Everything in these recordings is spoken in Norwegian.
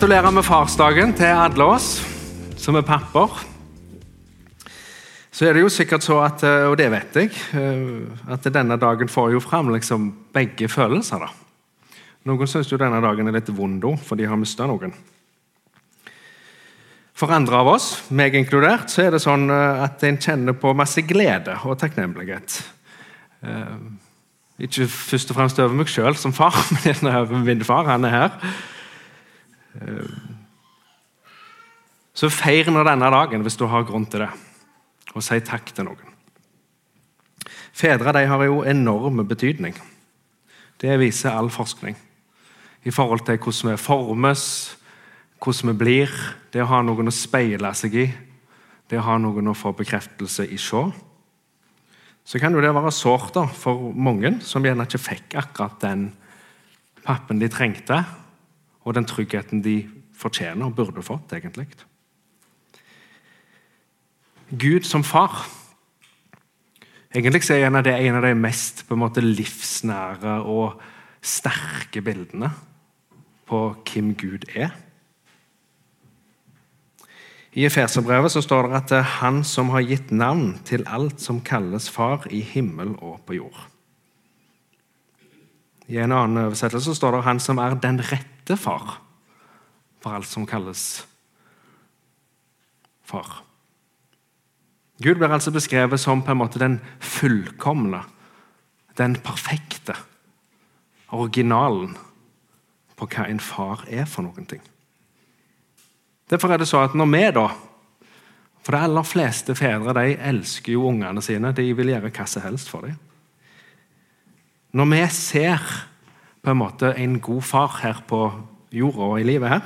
Gratulerer med farsdagen til alle oss som er papper. Så er det jo sikkert så at, eh, og det vet jeg, eh, at denne dagen får jo fram liksom begge følelser. da. Noen syns jo denne dagen er litt vond, for de har mista noen. For andre av oss, meg inkludert, så er det sånn eh, at en kjenner på masse glede og takknemlighet. Ikke først og fremst over meg sjøl som far, men over min far. Han er her. Så feir nå denne dagen hvis du har grunn til det, og si takk til noen. Fedre de har jo enorm betydning. Det viser all forskning. I forhold til hvordan vi formes, hvordan vi blir, det å ha noen å speile seg i, det å ha noen å få bekreftelse i se. Så kan jo det være sårt for mange som gjerne ikke fikk akkurat den pappen de trengte, og den tryggheten de fortjener og burde fått. egentlig. Gud som far Egentlig er det en av de mest måte, livsnære og sterke bildene på hvem Gud er. I Efeserbrevet står det at det er Han som har gitt navn til alt som kalles far i himmel og på jord. I en annen oversettelse står det 'Han som er den rette far' for alt som kalles far. Gud blir altså beskrevet som på en måte den fullkomne, den perfekte, originalen på hva en far er for noen ting. Derfor er det så at når vi da For de aller fleste fedre de elsker jo ungene sine. De vil gjøre hva som helst for dem. Når vi ser på en måte en god far her på jorda og i livet her,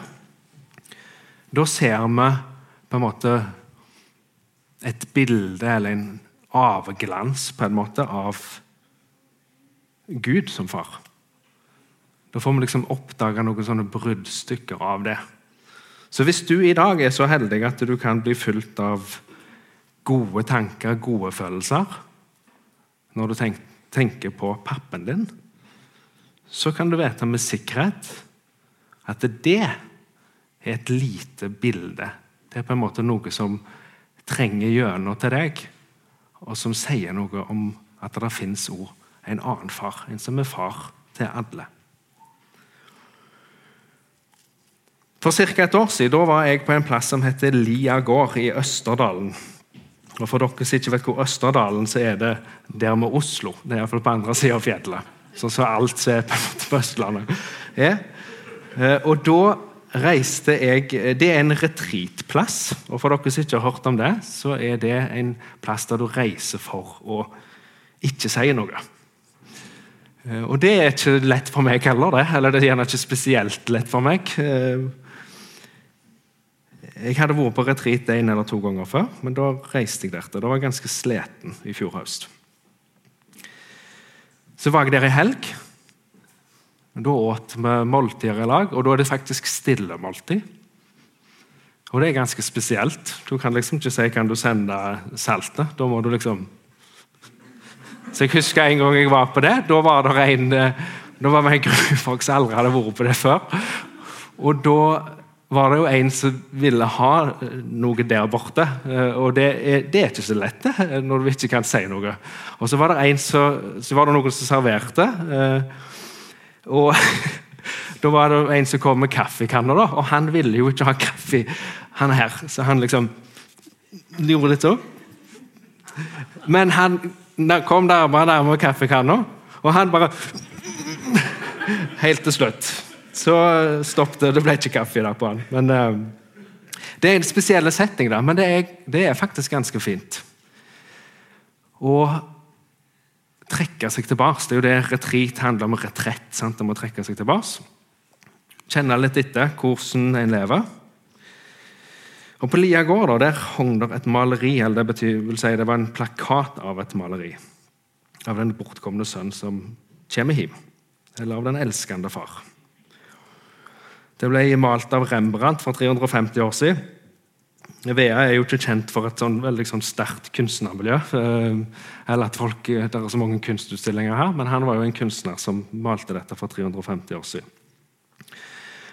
da ser vi på en måte et bilde eller en avglans på en måte av Gud som far. Da får vi liksom oppdage noen sånne bruddstykker av det. Så hvis du i dag er så heldig at du kan bli fulgt av gode tanker, gode følelser, når du tenker på pappen din, så kan du vite med sikkerhet at det er et lite bilde. Det er på en måte noe som trenger gjennom til deg, og som sier noe om at det fins òg en annen far, en som er far til alle. For ca. et år siden var jeg på en plass som heter Lia gård i Østerdalen. Og For dere som ikke vet hvor Østerdalen så er det der med Oslo. Det er iallfall på andre sida av fjellet. Sånn som alt som er på Østlandet er. Eh, og da reiste jeg Det er en retreatplass. Og for dere som ikke har hørt om det, så er det en plass der du reiser for å ikke si noe. Eh, og det er ikke lett for meg heller, det. Eller det er gjerne ikke spesielt lett for meg. Eh, jeg hadde vært på retreat en eller to ganger før, men da reiste jeg dertil. Da var jeg ganske sliten i fjor høst. Så var jeg der i helg. Da åt vi måltider i lag, og da er det faktisk stille måltid. Og det er ganske spesielt. Du kan liksom ikke si kan du sende saltet. Da må du liksom Så Jeg husker en gang jeg var på det. Da var det en da var vi en gruppe folk som aldri hadde vært på det før. Og da var det jo en som ville ha noe der borte. Og det er, det er ikke så lett det, når du ikke kan si noe. Og så var det, så, så var det noen som serverte. Og da var det en som kom med kaffekanner, og han ville jo ikke ha kaffe. han her, Så han liksom gjorde litt sånn. Men han kom nærmere nærmere kaffekanna, og han bare Helt til slutt. Så stoppet det. Det ble ikke kaffe der på han. Men uh, Det er en spesiell setting, da, men det er, det er faktisk ganske fint. Og trekke seg tilbake. Det er jo det retreat handler om. Retrett, sant? om å trekke seg tilbake. Kjenne litt etter hvordan en lever. Og På Lia gård da, der hang det et maleri, eller det betyr, vil si det var en plakat av et maleri. Av den bortkomne sønn som kommer hjem. Eller av den elskende far. Det ble malt av Rembrandt for 350 år siden. Vea er jo ikke kjent for et sånn veldig sånn sterkt kunstnermiljø. Eh, eller at folk, Det er så mange kunstutstillinger her, men han var jo en kunstner som malte dette for 350 år siden.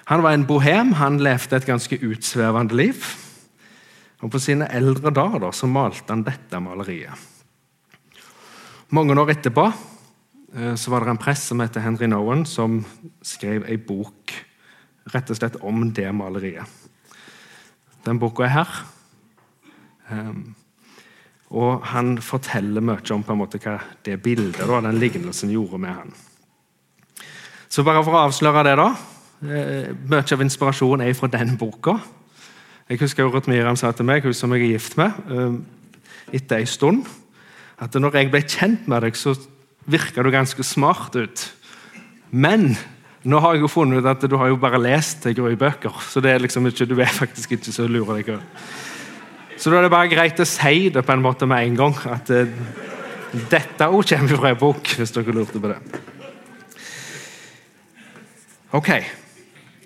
Han var en bohem, han levde et ganske utsvevende liv. Og På sine eldre dager da, så malte han dette maleriet. Mange år etterpå eh, så var det en prest som heter Henry Nowen, som skrev ei bok rett og slett om det maleriet. Den boka er her. Um, og han forteller mye om måte hva det bildet og den lignelsen gjorde med han. Så bare for å avsløre det, da. Eh, mye av inspirasjonen er fra den boka. Jeg husker Ruth Miriam sa til meg, hun som jeg er gift med, eh, etter en stund, at når jeg ble kjent med deg, så virka du ganske smart ut. Men nå har jeg jo funnet ut at du har jo bare lest bøker, så det er liksom ikke, du er faktisk ikke så lur deg. Så da er det bare greit å si det på en måte med en gang. At uh, dette òg kommer fra en bok, hvis dere lurte på det. Ok.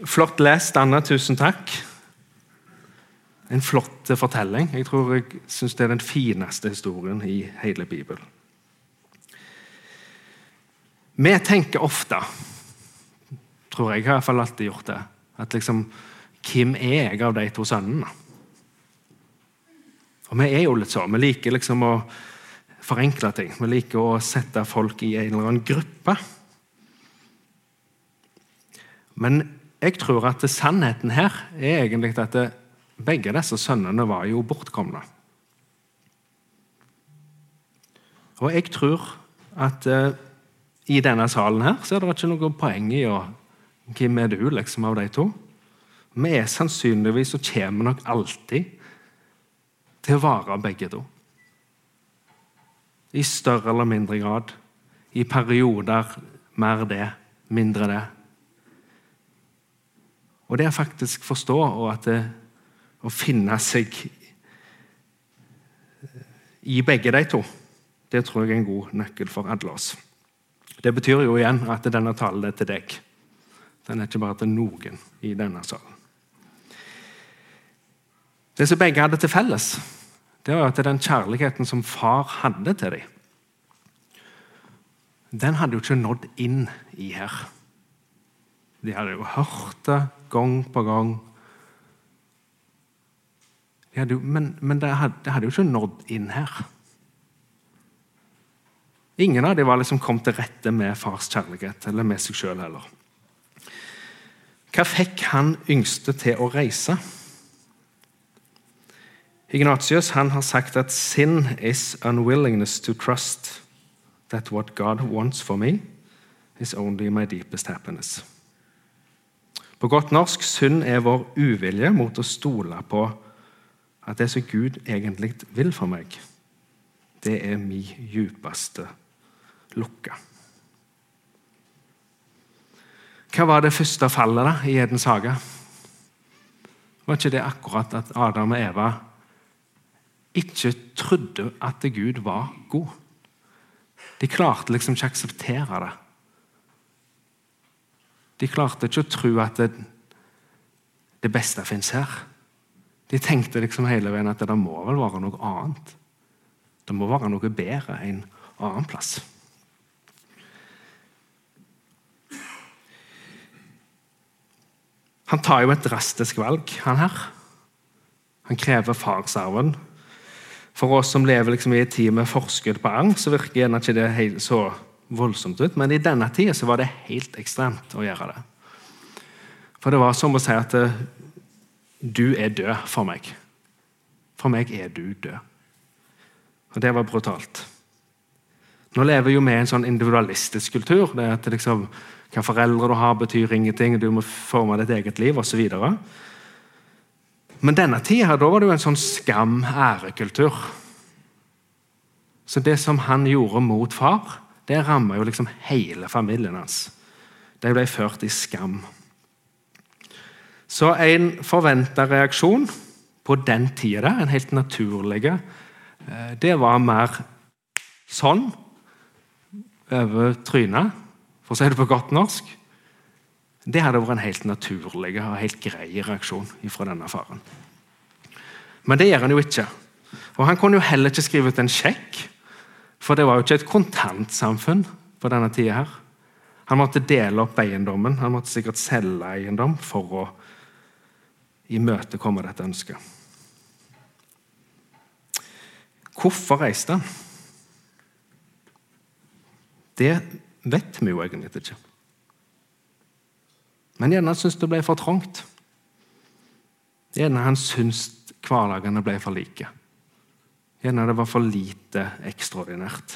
Flott lest, Anna. Tusen takk. En flott fortelling. Jeg tror jeg syns det er den fineste historien i hele Bibelen. Vi tenker ofte, tror jeg, har iallfall alltid gjort det, at liksom Hvem er jeg av de to sønnene? Og Vi er jo litt sånn. Vi liker liksom å forenkle ting. Vi liker å sette folk i en eller annen gruppe. Men jeg tror at sannheten her er egentlig at begge disse sønnene var jo bortkomne. Og jeg tror at uh, i denne salen her så er det ikke noe poeng i å Hvem er du, liksom, av de to? Vi er sannsynligvis og kommer nok alltid til å være begge to. I større eller mindre grad. I perioder mer det, mindre det. Og det er faktisk forstå og at det, å finne seg i begge de to, det tror jeg er en god nøkkel for alle oss. Det betyr jo igjen at denne talen er til deg. Den er ikke bare til noen i denne salen. Det som begge hadde til felles, det var at den kjærligheten som far hadde til dem, den hadde jo ikke nådd inn i her. De hadde jo hørt det gang på gang. De jo, men, men det, hadde, det, hadde, jo ikke nådd inn her. Ingen av dem var liksom kommet til rette med fars kjærlighet, eller med seg sjøl heller. Hva fikk han yngste til å reise? Ignatius har sagt at sin is unwillingness to trust that what God wants for me is only my deepest happiness. På godt norsk synd er vår uvilje mot å stole på at det som Gud egentlig vil for meg, det er min djupeste lukke. Hva var det første fallet da, i Edens hage? Var ikke det akkurat at Adam og Eva ikke trodde at Gud var god? De klarte liksom ikke å akseptere det. De klarte ikke å tro at det, det beste fins her. De tenkte liksom hele veien at det må vel være noe annet. Det må være noe bedre en annen plass. Han tar jo et drastisk valg, han her. Han krever farsarven. For oss som lever liksom i en tid med forskudd på angst, så virker gjerne ikke det så voldsomt ut, men i denne tida var det helt ekstremt å gjøre det. For det var som å si at eh, du er død for meg. For meg er du død. Og det var brutalt. Nå lever jo vi i en sånn individualistisk kultur. det at liksom, Hva foreldre du har, betyr ingenting. Du må forme ditt eget liv osv. Men denne tida da var det jo en sånn skam-ærekultur. Så det som han gjorde mot far, det ramma jo liksom hele familien hans. De ble ført i skam. Så en forventa reaksjon på den tida, en helt naturlig, eh, det var mer sånn over trynet, for å si det på godt norsk. Det hadde vært en helt naturlig og helt grei reaksjon fra denne faren. Men det gjør han jo ikke. Og Han kunne jo heller ikke skrive ut en sjekk for det var jo ikke et kontantsamfunn på denne tida. her. Han måtte dele opp eiendommen. Han måtte sikkert selge eiendom for å imøtekomme dette ønsket. Hvorfor reiste han? Det vet vi jo egentlig ikke. Men gjerne han syntes det ble for trangt. Gjerne han syntes hverdagene ble for like. Gjerne det var for lite ekstraordinært.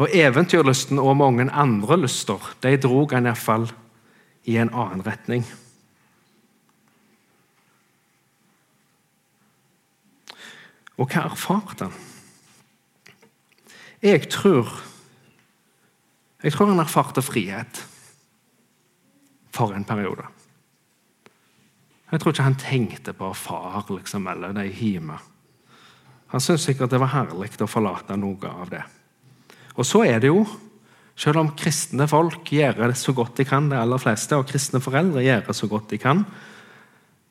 Og Eventyrlysten og mange andre lyster de drog han iallfall i en annen retning. Og hva erfarte han? Jeg tror Jeg tror han erfarte frihet for en periode. Jeg tror ikke han tenkte på far liksom, eller de hjemme. Han syntes sikkert det var herlig å forlate noe av det. Og så er det jo, selv om kristne folk gjør det så godt de kan, det aller fleste, og kristne foreldre gjør det så godt de kan,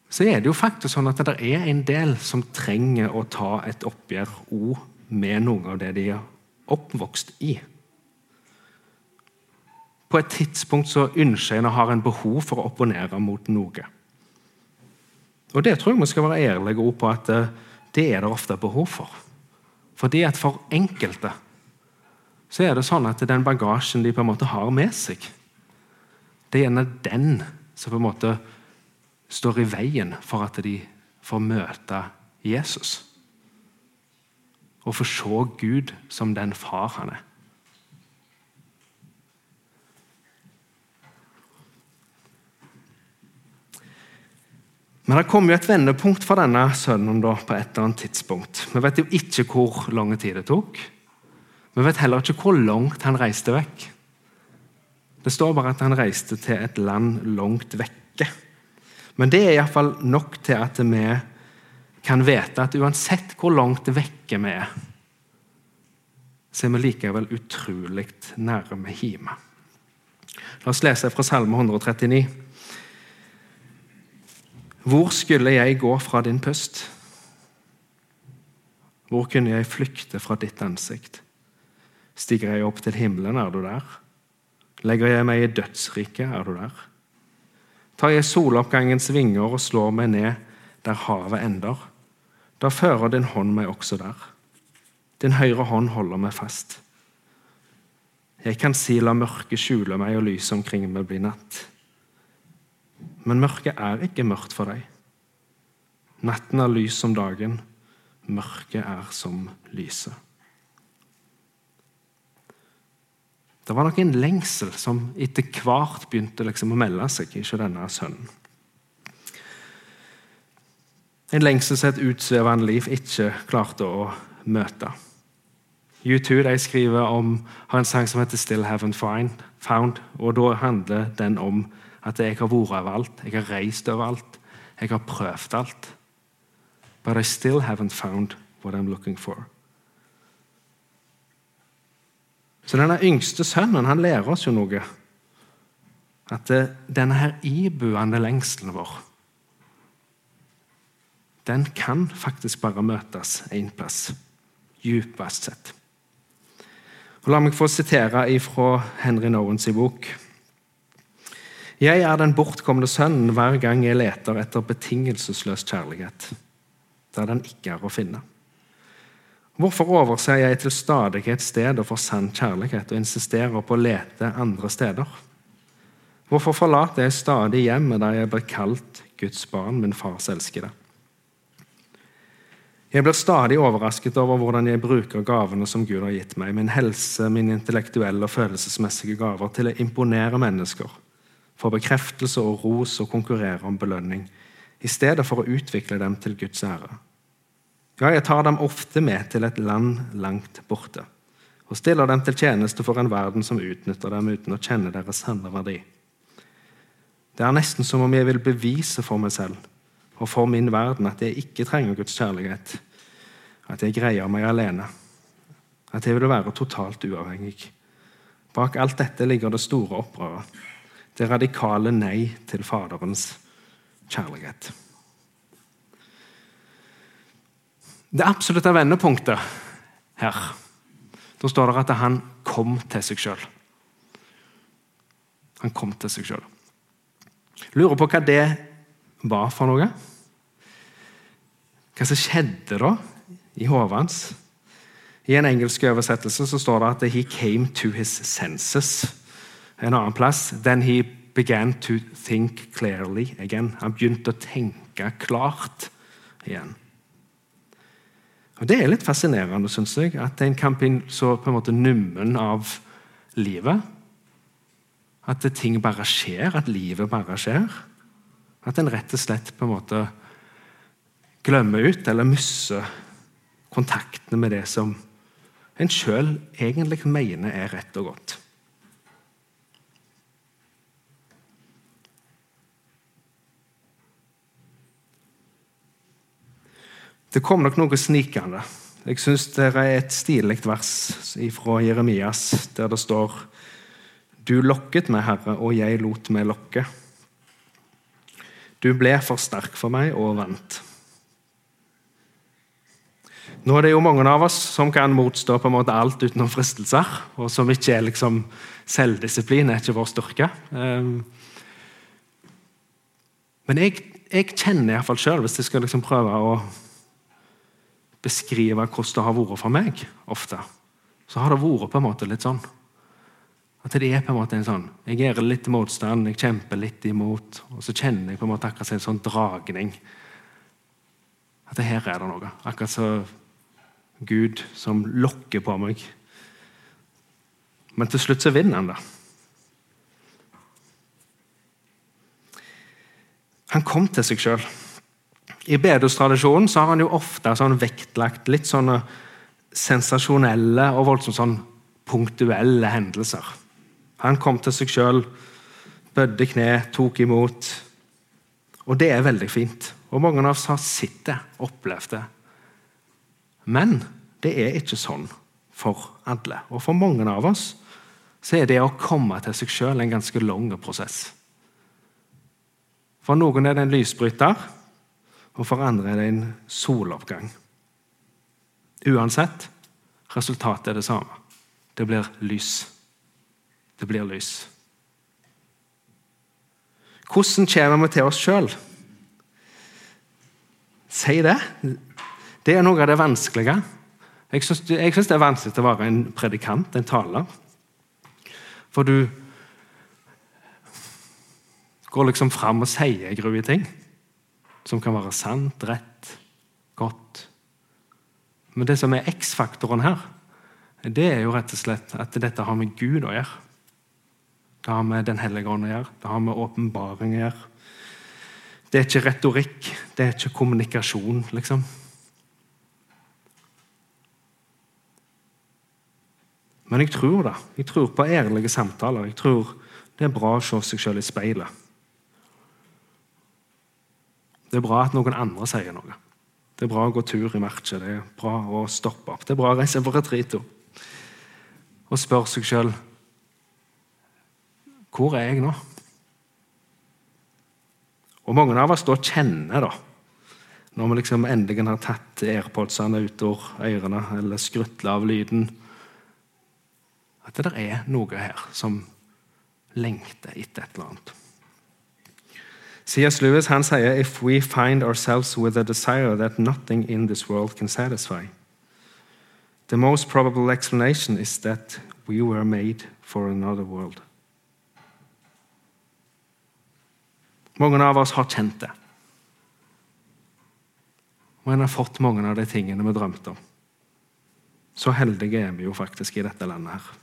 så er det jo faktisk sånn at det er en del som trenger å ta et oppgjør med noe av det de er oppvokst i. På et tidspunkt så ønsker en og har en behov for å opponere mot noe. Og Det tror jeg vi skal være ærlige på at eh, det er det ofte behov for. Fordi at For enkelte så er det sånn at den bagasjen de på en måte har med seg, det er gjerne den som på en måte står i veien for at de får møte Jesus. Og få se Gud som den far han er. Men det kom jo et vendepunkt for denne sønnen da, på et eller annet tidspunkt. Vi vet jo ikke hvor lang tid det tok. Vi vet heller ikke hvor langt han reiste vekk. Det står bare at han reiste til et land langt vekke. Men det er iallfall nok til at vi kan vite at uansett hvor langt vekke vi er, så er vi likevel utrolig nærme hjemme. La oss lese fra Salme 139. Hvor skulle jeg gå fra din pust? Hvor kunne jeg flykte fra ditt ansikt? Stiger jeg opp til himmelen, er du der? Legger jeg meg i dødsriket, er du der? tar jeg soloppgangens vinger og slår meg ned der havet ender. Da fører din hånd meg også der. Din høyre hånd holder meg fast. Jeg kan si la mørket skjule meg og lyset omkring meg bli natt. Men mørket er ikke mørkt for deg. Natten er lys som dagen, mørket er som lyset. Det var nok en lengsel som etter hvert begynte liksom å melde seg ikke denne sønnen. En lengsel som et utsvevende liv ikke klarte å møte. U2 de skriver om, har en sang som heter 'Still Haven't Found'. og Da handler den om at jeg har vært overalt, jeg har reist overalt, jeg har prøvd alt. But I still haven't found what I'm looking for. Så denne yngste sønnen han lærer oss jo noe. At eh, denne her ibuende lengselen vår den kan faktisk bare møtes én plass, djupest sett. Og la meg få sitere ifra Henry Nowens bok. Jeg er den bortkomne sønnen hver gang jeg leter etter betingelsesløs kjærlighet, der den ikke er å finne. Hvorfor overser jeg til stadighet stedet for sann kjærlighet og insisterer på å lete andre steder? Hvorfor forlater jeg stadig hjemmet der jeg ble kalt Guds barn, min fars elskede? Jeg blir stadig overrasket over hvordan jeg bruker gavene som Gud har gitt meg, min helse, mine intellektuelle og følelsesmessige gaver, til å imponere mennesker, få bekreftelse og ros og konkurrere om belønning, i stedet for å utvikle dem til Guds ære. Ja, jeg tar dem ofte med til et land langt borte og stiller dem til tjeneste for en verden som utnytter dem uten å kjenne deres sanne verdi. Det er nesten som om jeg vil bevise for meg selv og for min verden at jeg ikke trenger Guds kjærlighet, at jeg greier meg alene, at jeg vil være totalt uavhengig. Bak alt dette ligger det store opprøret, det radikale nei til Faderens kjærlighet. Det absolutte vendepunktet her Da står det at han kom til seg sjøl. Han kom til seg sjøl. Lurer på hva det var for noe. Hva som skjedde da i hodet hans. I en engelsk oversettelse så står det at 'he came to his senses'. En annen plass 'then he began to think clearly again'. Han begynte å tenke klart igjen. Og Det er litt fascinerende, syns jeg, at en kan bli så på en måte nummen av livet. At ting bare skjer, at livet bare skjer. At en rett og slett på en måte glemmer ut eller mister kontaktene med det som en sjøl egentlig mener er rett og godt. Det kom nok noe snikende. Jeg syns det er et stilig vers fra Jeremias der det står Du lokket meg, Herre, og jeg lot meg lokke. Du ble for sterk for meg og vant. Nå er det jo mange av oss som kan motstå på en måte alt utenom fristelser, og som ikke er liksom Selvdisiplin er ikke vår styrke. Ehm, men jeg, jeg kjenner iallfall sjøl, hvis jeg skal liksom prøve å beskrive hvordan det har vært for meg ofte, så har det vært på en måte litt sånn at det er på en måte en sånn Jeg gjør litt motstand, jeg kjemper litt imot, og så kjenner jeg på en måte akkurat en sånn dragning. At det her er det noe. Akkurat så Gud som lokker på meg. Men til slutt så vinner han det. Han kom til seg sjøl. I bedehustradisjonen har han jo ofte sånn vektlagt litt sånne sensasjonelle og voldsomt sånn punktuelle hendelser. Han kom til seg sjøl, bødde kne, tok imot. Og det er veldig fint. Og mange av oss har sett det, opplevd det. Men det er ikke sånn for alle. Og for mange av oss så er det å komme til seg sjøl en ganske lang prosess. For noen er det en lysbryter, og for andre er det en soloppgang. Uansett resultatet er det samme. Det blir lys. Det blir lys. Hvordan kommer vi til oss sjøl? Si det. Det er noe av det vanskelige. Jeg syns det er vanskelig å være en predikant, en taler. For du går liksom fram og sier grue ting som kan være sant, rett, godt. Men det som er X-faktoren her, det er jo rett og slett at dette har med Gud å gjøre. Det har med Den hellige ånd å gjøre, det har med åpenbaring å gjøre. Det er ikke retorikk, det er ikke kommunikasjon, liksom. Men jeg tror det. Jeg tror på ærlige samtaler. Jeg tror det er bra å se seg selv i speilet. Det er bra at noen andre sier noe. Det er bra å gå tur i marked. Det er bra å stoppe opp. Det er bra å reise på retrito og spørre seg sjøl Hvor er jeg nå? Og Mange av oss da kjenner, da, når vi liksom endelig har tatt airpodsene ut av ørene eller skrutla av lyden, at det er noe her som lengter etter et eller annet. C.S. Lewis han sier if we find ourselves with a desire that nothing in this world can satisfy, the most probable explanation is that we were made for another world. Mange av oss har kjent det. Og en har fått mange av de tingene vi drømte om. Så heldige er vi jo faktisk i dette landet her.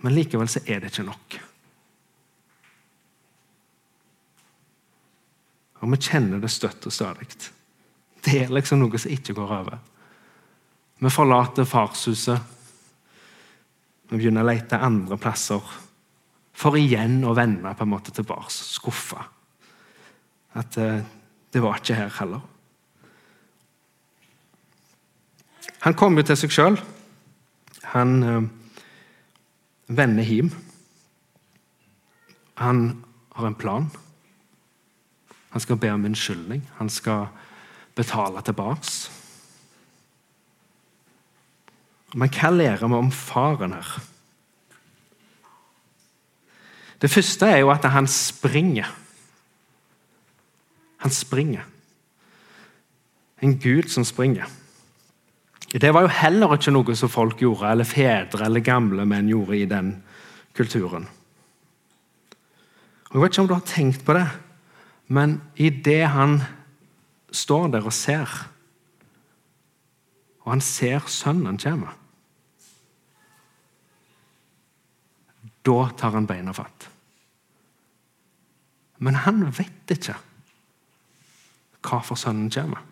Men likevel så er det ikke nok. Og vi kjenner det støtt og stadig. Det er liksom noe som ikke går over. Vi forlater farshuset. Vi begynner å lete andre plasser. For igjen å vende på en måte tilbake, skuffa. At eh, det var ikke her heller. Han kom jo til seg sjøl. Han eh, vender hjem. Han har en plan. Han skal be om unnskyldning. Han skal betale tilbake. Men hva lærer vi om faren her? Det første er jo at han springer. Han springer. En gud som springer. Det var jo heller ikke noe som folk gjorde, eller fedre eller gamle menn gjorde i den kulturen. Jeg vet ikke om du har tenkt på det, men idet han står der og ser, og han ser sønnen komme Da tar han beina fatt. Men han vet ikke hvorfor sønnen kommer.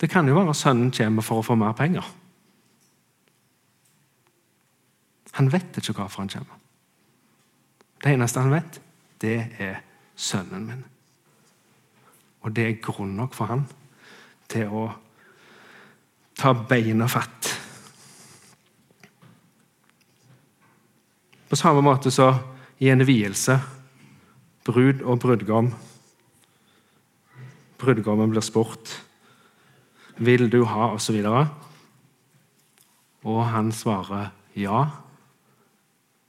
Det kan jo være sønnen kommer for å få mer penger. Han vet ikke hvorfor han kommer. Det eneste han vet, det er sønnen min. Og det er grunn nok for han til å ta beina fatt. På samme måte så i en vielse, brud og brudgom Brudgommen blir spurt vil du ha, osv. Og, og han svarer ja,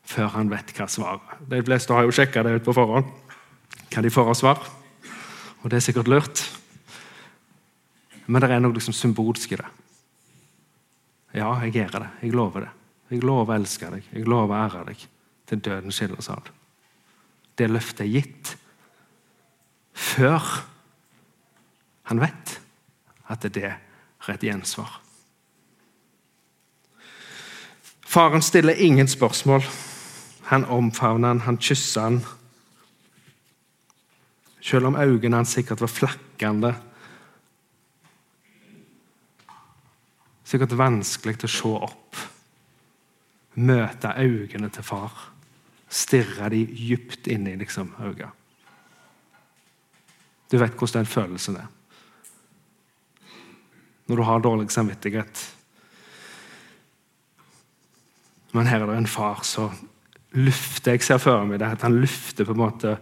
før han vet hva svaret De fleste har jo sjekka det ut på forhånd, hva de får av svar. Og det er sikkert lurt. Men det er noe liksom symbolsk i det. Ja, jeg gjør det. Jeg lover det. Jeg lover å elske deg. Jeg lover å ære deg til døden skiller oss ad. Det løftet er gitt før han vet at det er et gjensvar. Faren stiller ingen spørsmål. Han omfavner han, han kysser han. Selv om øynene hans sikkert var flakkende sikkert vanskelig til å se opp. Møte øynene til far. Stirre de dypt inn i liksom, øynene. Du vet hvordan den følelsen er. Når du har dårlig samvittighet. Men her er det en far som lufter Jeg ser for meg det, at han lufter på en måte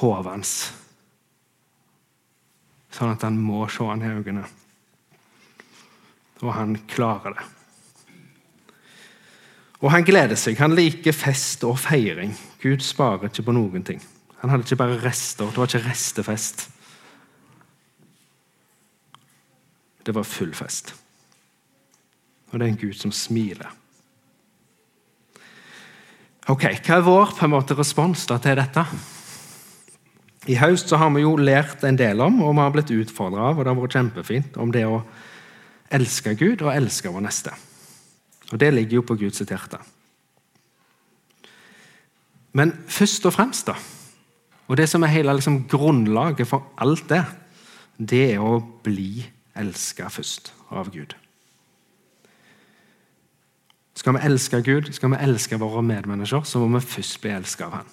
hodet hans. Sånn at han må se han i øynene. Og han klarer det. Og han gleder seg. Han liker fest og feiring. Gud sparer ikke på noen ting. Han hadde ikke bare rester. Det var ikke restefest. Det var full fest. Og det er en Gud som smiler. Ok, Hva er vår på en måte respons da til dette? I høst så har vi jo lært en del om, og vi har blitt utfordra av, og det har vært kjempefint, om det å elske Gud og elske vår neste. Og Det ligger jo på Guds hjerte. Men først og fremst, da, og det som er hele liksom, grunnlaget for alt det, det er å bli elska først av Gud. Skal vi elske Gud, skal vi elske våre medmennesker, så må vi først bli elska av Han.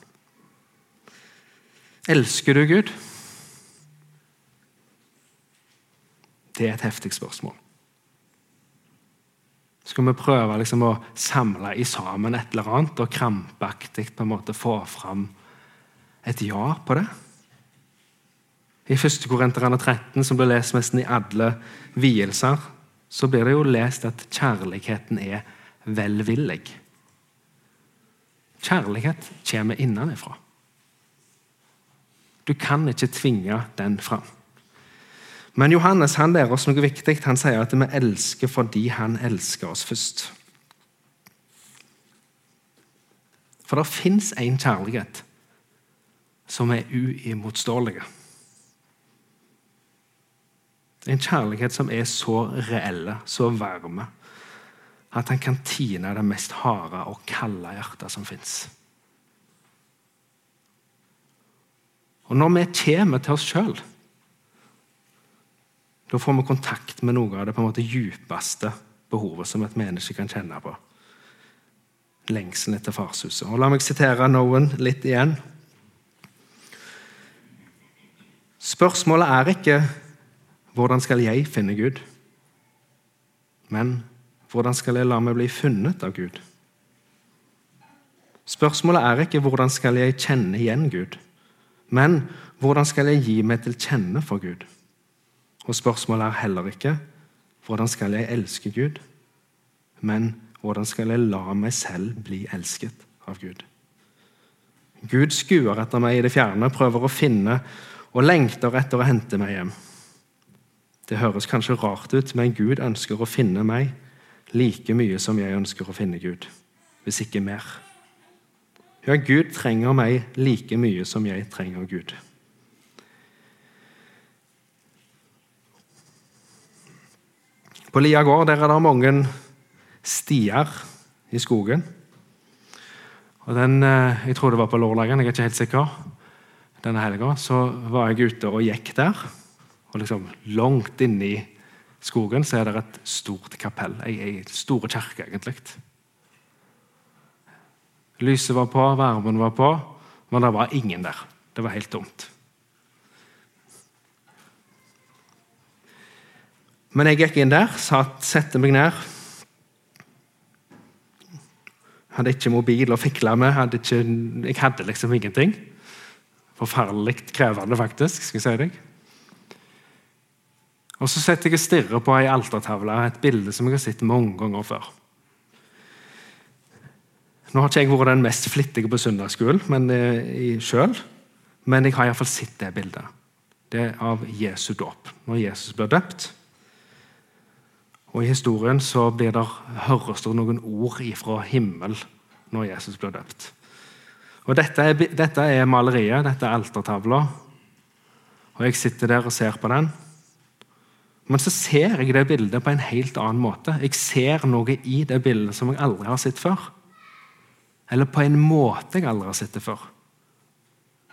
Elsker du Gud? Det er et heftig spørsmål. Skal vi prøve liksom å samle i sammen et eller annet og krampaktig på en måte få fram et ja på det? I 1. Korinterne 13, som blir lest nesten i alle vielser, så blir det jo lest at kjærligheten er velvillig. Kjærlighet kommer innenfra. Du kan ikke tvinge den fram. Men Johannes han lærer oss noe viktig. Han sier at vi elsker fordi han elsker oss først. For det fins en kjærlighet som er uimotståelig. En kjærlighet som er så reelle, så varme, at han kan tine det mest harde og kalde hjertet som fins. Og når vi kommer til oss sjøl da får vi kontakt med noe av det på en måte djupeste behovet som et menneske kan kjenne på. Lengselen etter farshuset. Og La meg sitere Noen litt igjen. Spørsmålet er ikke 'hvordan skal jeg finne Gud', men 'hvordan skal jeg la meg bli funnet av Gud'? Spørsmålet er ikke 'hvordan skal jeg kjenne igjen Gud', men 'hvordan skal jeg gi meg til kjenne for Gud'? Og spørsmålet er heller ikke hvordan skal jeg elske Gud, men hvordan skal jeg la meg selv bli elsket av Gud? Gud skuer etter meg i det fjerne, prøver å finne og lengter etter å hente meg hjem. Det høres kanskje rart ut, men Gud ønsker å finne meg like mye som jeg ønsker å finne Gud, hvis ikke mer. Ja, Gud trenger meg like mye som jeg trenger Gud. På Lia gård der er det mange stier i skogen. Og den, eh, Jeg tror det var på lørdagen, jeg er ikke helt sikker. Denne helga så var jeg ute og gikk der. Og liksom Langt inni skogen så er det et stort kapell. Ei, store kirke, egentlig. Lyset var på, varmen var på, men det var ingen der. Det var helt tomt. Men jeg gikk inn der, satt, sette meg ned. Hadde ikke mobil å fikle med. Hadde ikke, jeg hadde liksom ingenting. Forferdelig krevende, faktisk. skal jeg si deg. Og Så setter jeg og stirrer på ei altertavle, et bilde som jeg har sett mange ganger før. Nå har ikke jeg vært den mest flittige på søndagsskolen men, eh, selv, men jeg har iallfall sett det bildet. Det er av Jesu dåp, når Jesus blir døpt. Og I historien så blir der, høres det noen ord ifra himmel når Jesus blir døpt. Og Dette er, dette er maleriet, dette er altertavla. Og jeg sitter der og ser på den. Men så ser jeg det bildet på en helt annen måte. Jeg ser noe i det bildet som jeg aldri har sett før. Eller på en måte jeg aldri har sett det før.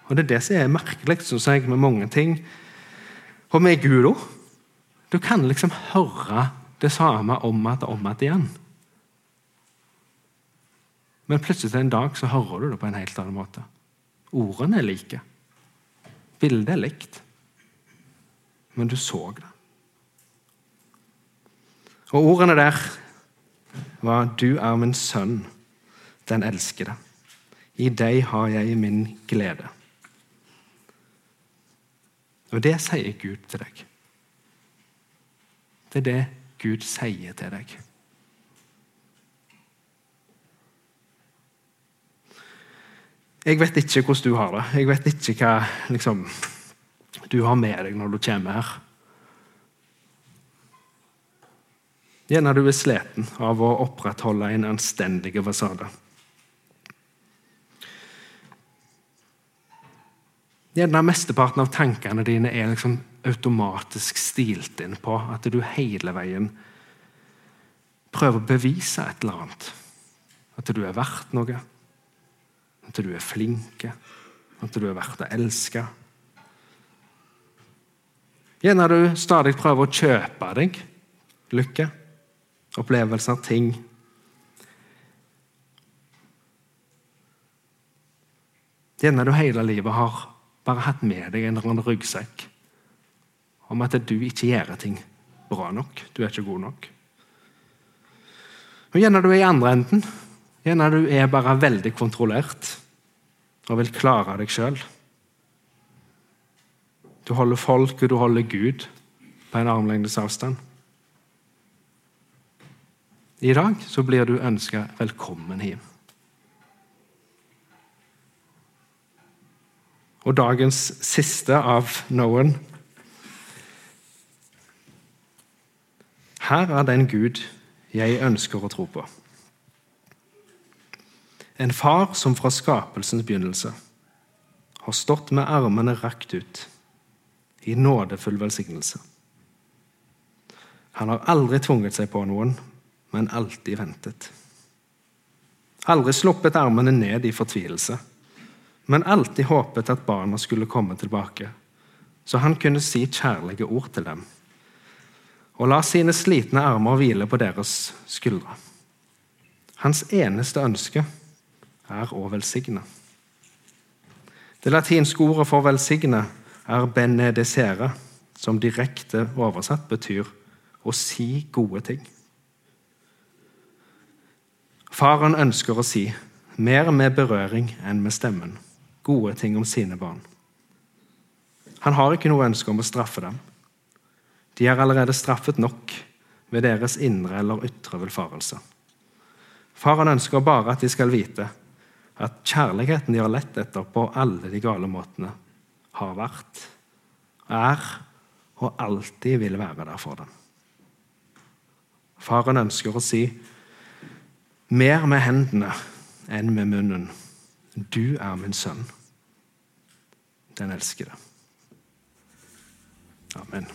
Og Det er det som er merkelig synes jeg, med mange ting. Og med Gud. Du kan liksom høre det samme om igjen og om igjen. Men plutselig en dag så hører du det på en helt annen måte. Ordene er like. Bildet er likt. Men du så det. Og ordene der var 'Du er min sønn, den elskede'. I deg har jeg min glede. Og det sier Gud til deg. Det er det Gud sier til deg. Jeg vet ikke hvordan du har det. Jeg vet ikke hva liksom, du har med deg når du kommer her. Gjerne du er sliten av å opprettholde en anstendig fasade. Gjerne mesteparten av tankene dine er liksom automatisk stilt inn på at du hele veien prøver å bevise et eller annet. At du er verdt noe. At du er flink. At du er verdt å elske. Gjerne du stadig prøver å kjøpe deg lykke opplevelser, ting. Gjerne du hele livet har bare hatt med deg en eller annen ryggsekk om at du ikke gjør ting bra nok. Du er ikke god nok. Og Gjerne du er i andre enden. Gjerne du er bare veldig kontrollert og vil klare deg sjøl. Du holder folk, og du holder Gud på en armlengdes avstand. I dag så blir du ønska velkommen hjem. Og dagens siste av Noen. Her er den Gud jeg ønsker å tro på. En far som fra skapelsens begynnelse har stått med armene rakt ut i nådefull velsignelse. Han har aldri tvunget seg på noen, men alltid ventet. Aldri sluppet armene ned i fortvilelse, men alltid håpet at barna skulle komme tilbake, så han kunne si kjærlige ord til dem, og la sine slitne armer hvile på deres skuldre. Hans eneste ønske er å velsigne. Det latinske ordet for velsigne er benedicere, som direkte oversatt betyr å si gode ting. Faren ønsker å si mer med berøring enn med stemmen gode ting om sine barn. Han har ikke noe ønske om å straffe dem. De er allerede straffet nok ved deres indre eller ytre velfarelse. Faren ønsker bare at de skal vite at kjærligheten de har lett etter på alle de gale måtene, har vært, er og alltid vil være der for dem. Faren ønsker å si mer med hendene enn med munnen. Du er min sønn, den elskede. Amen.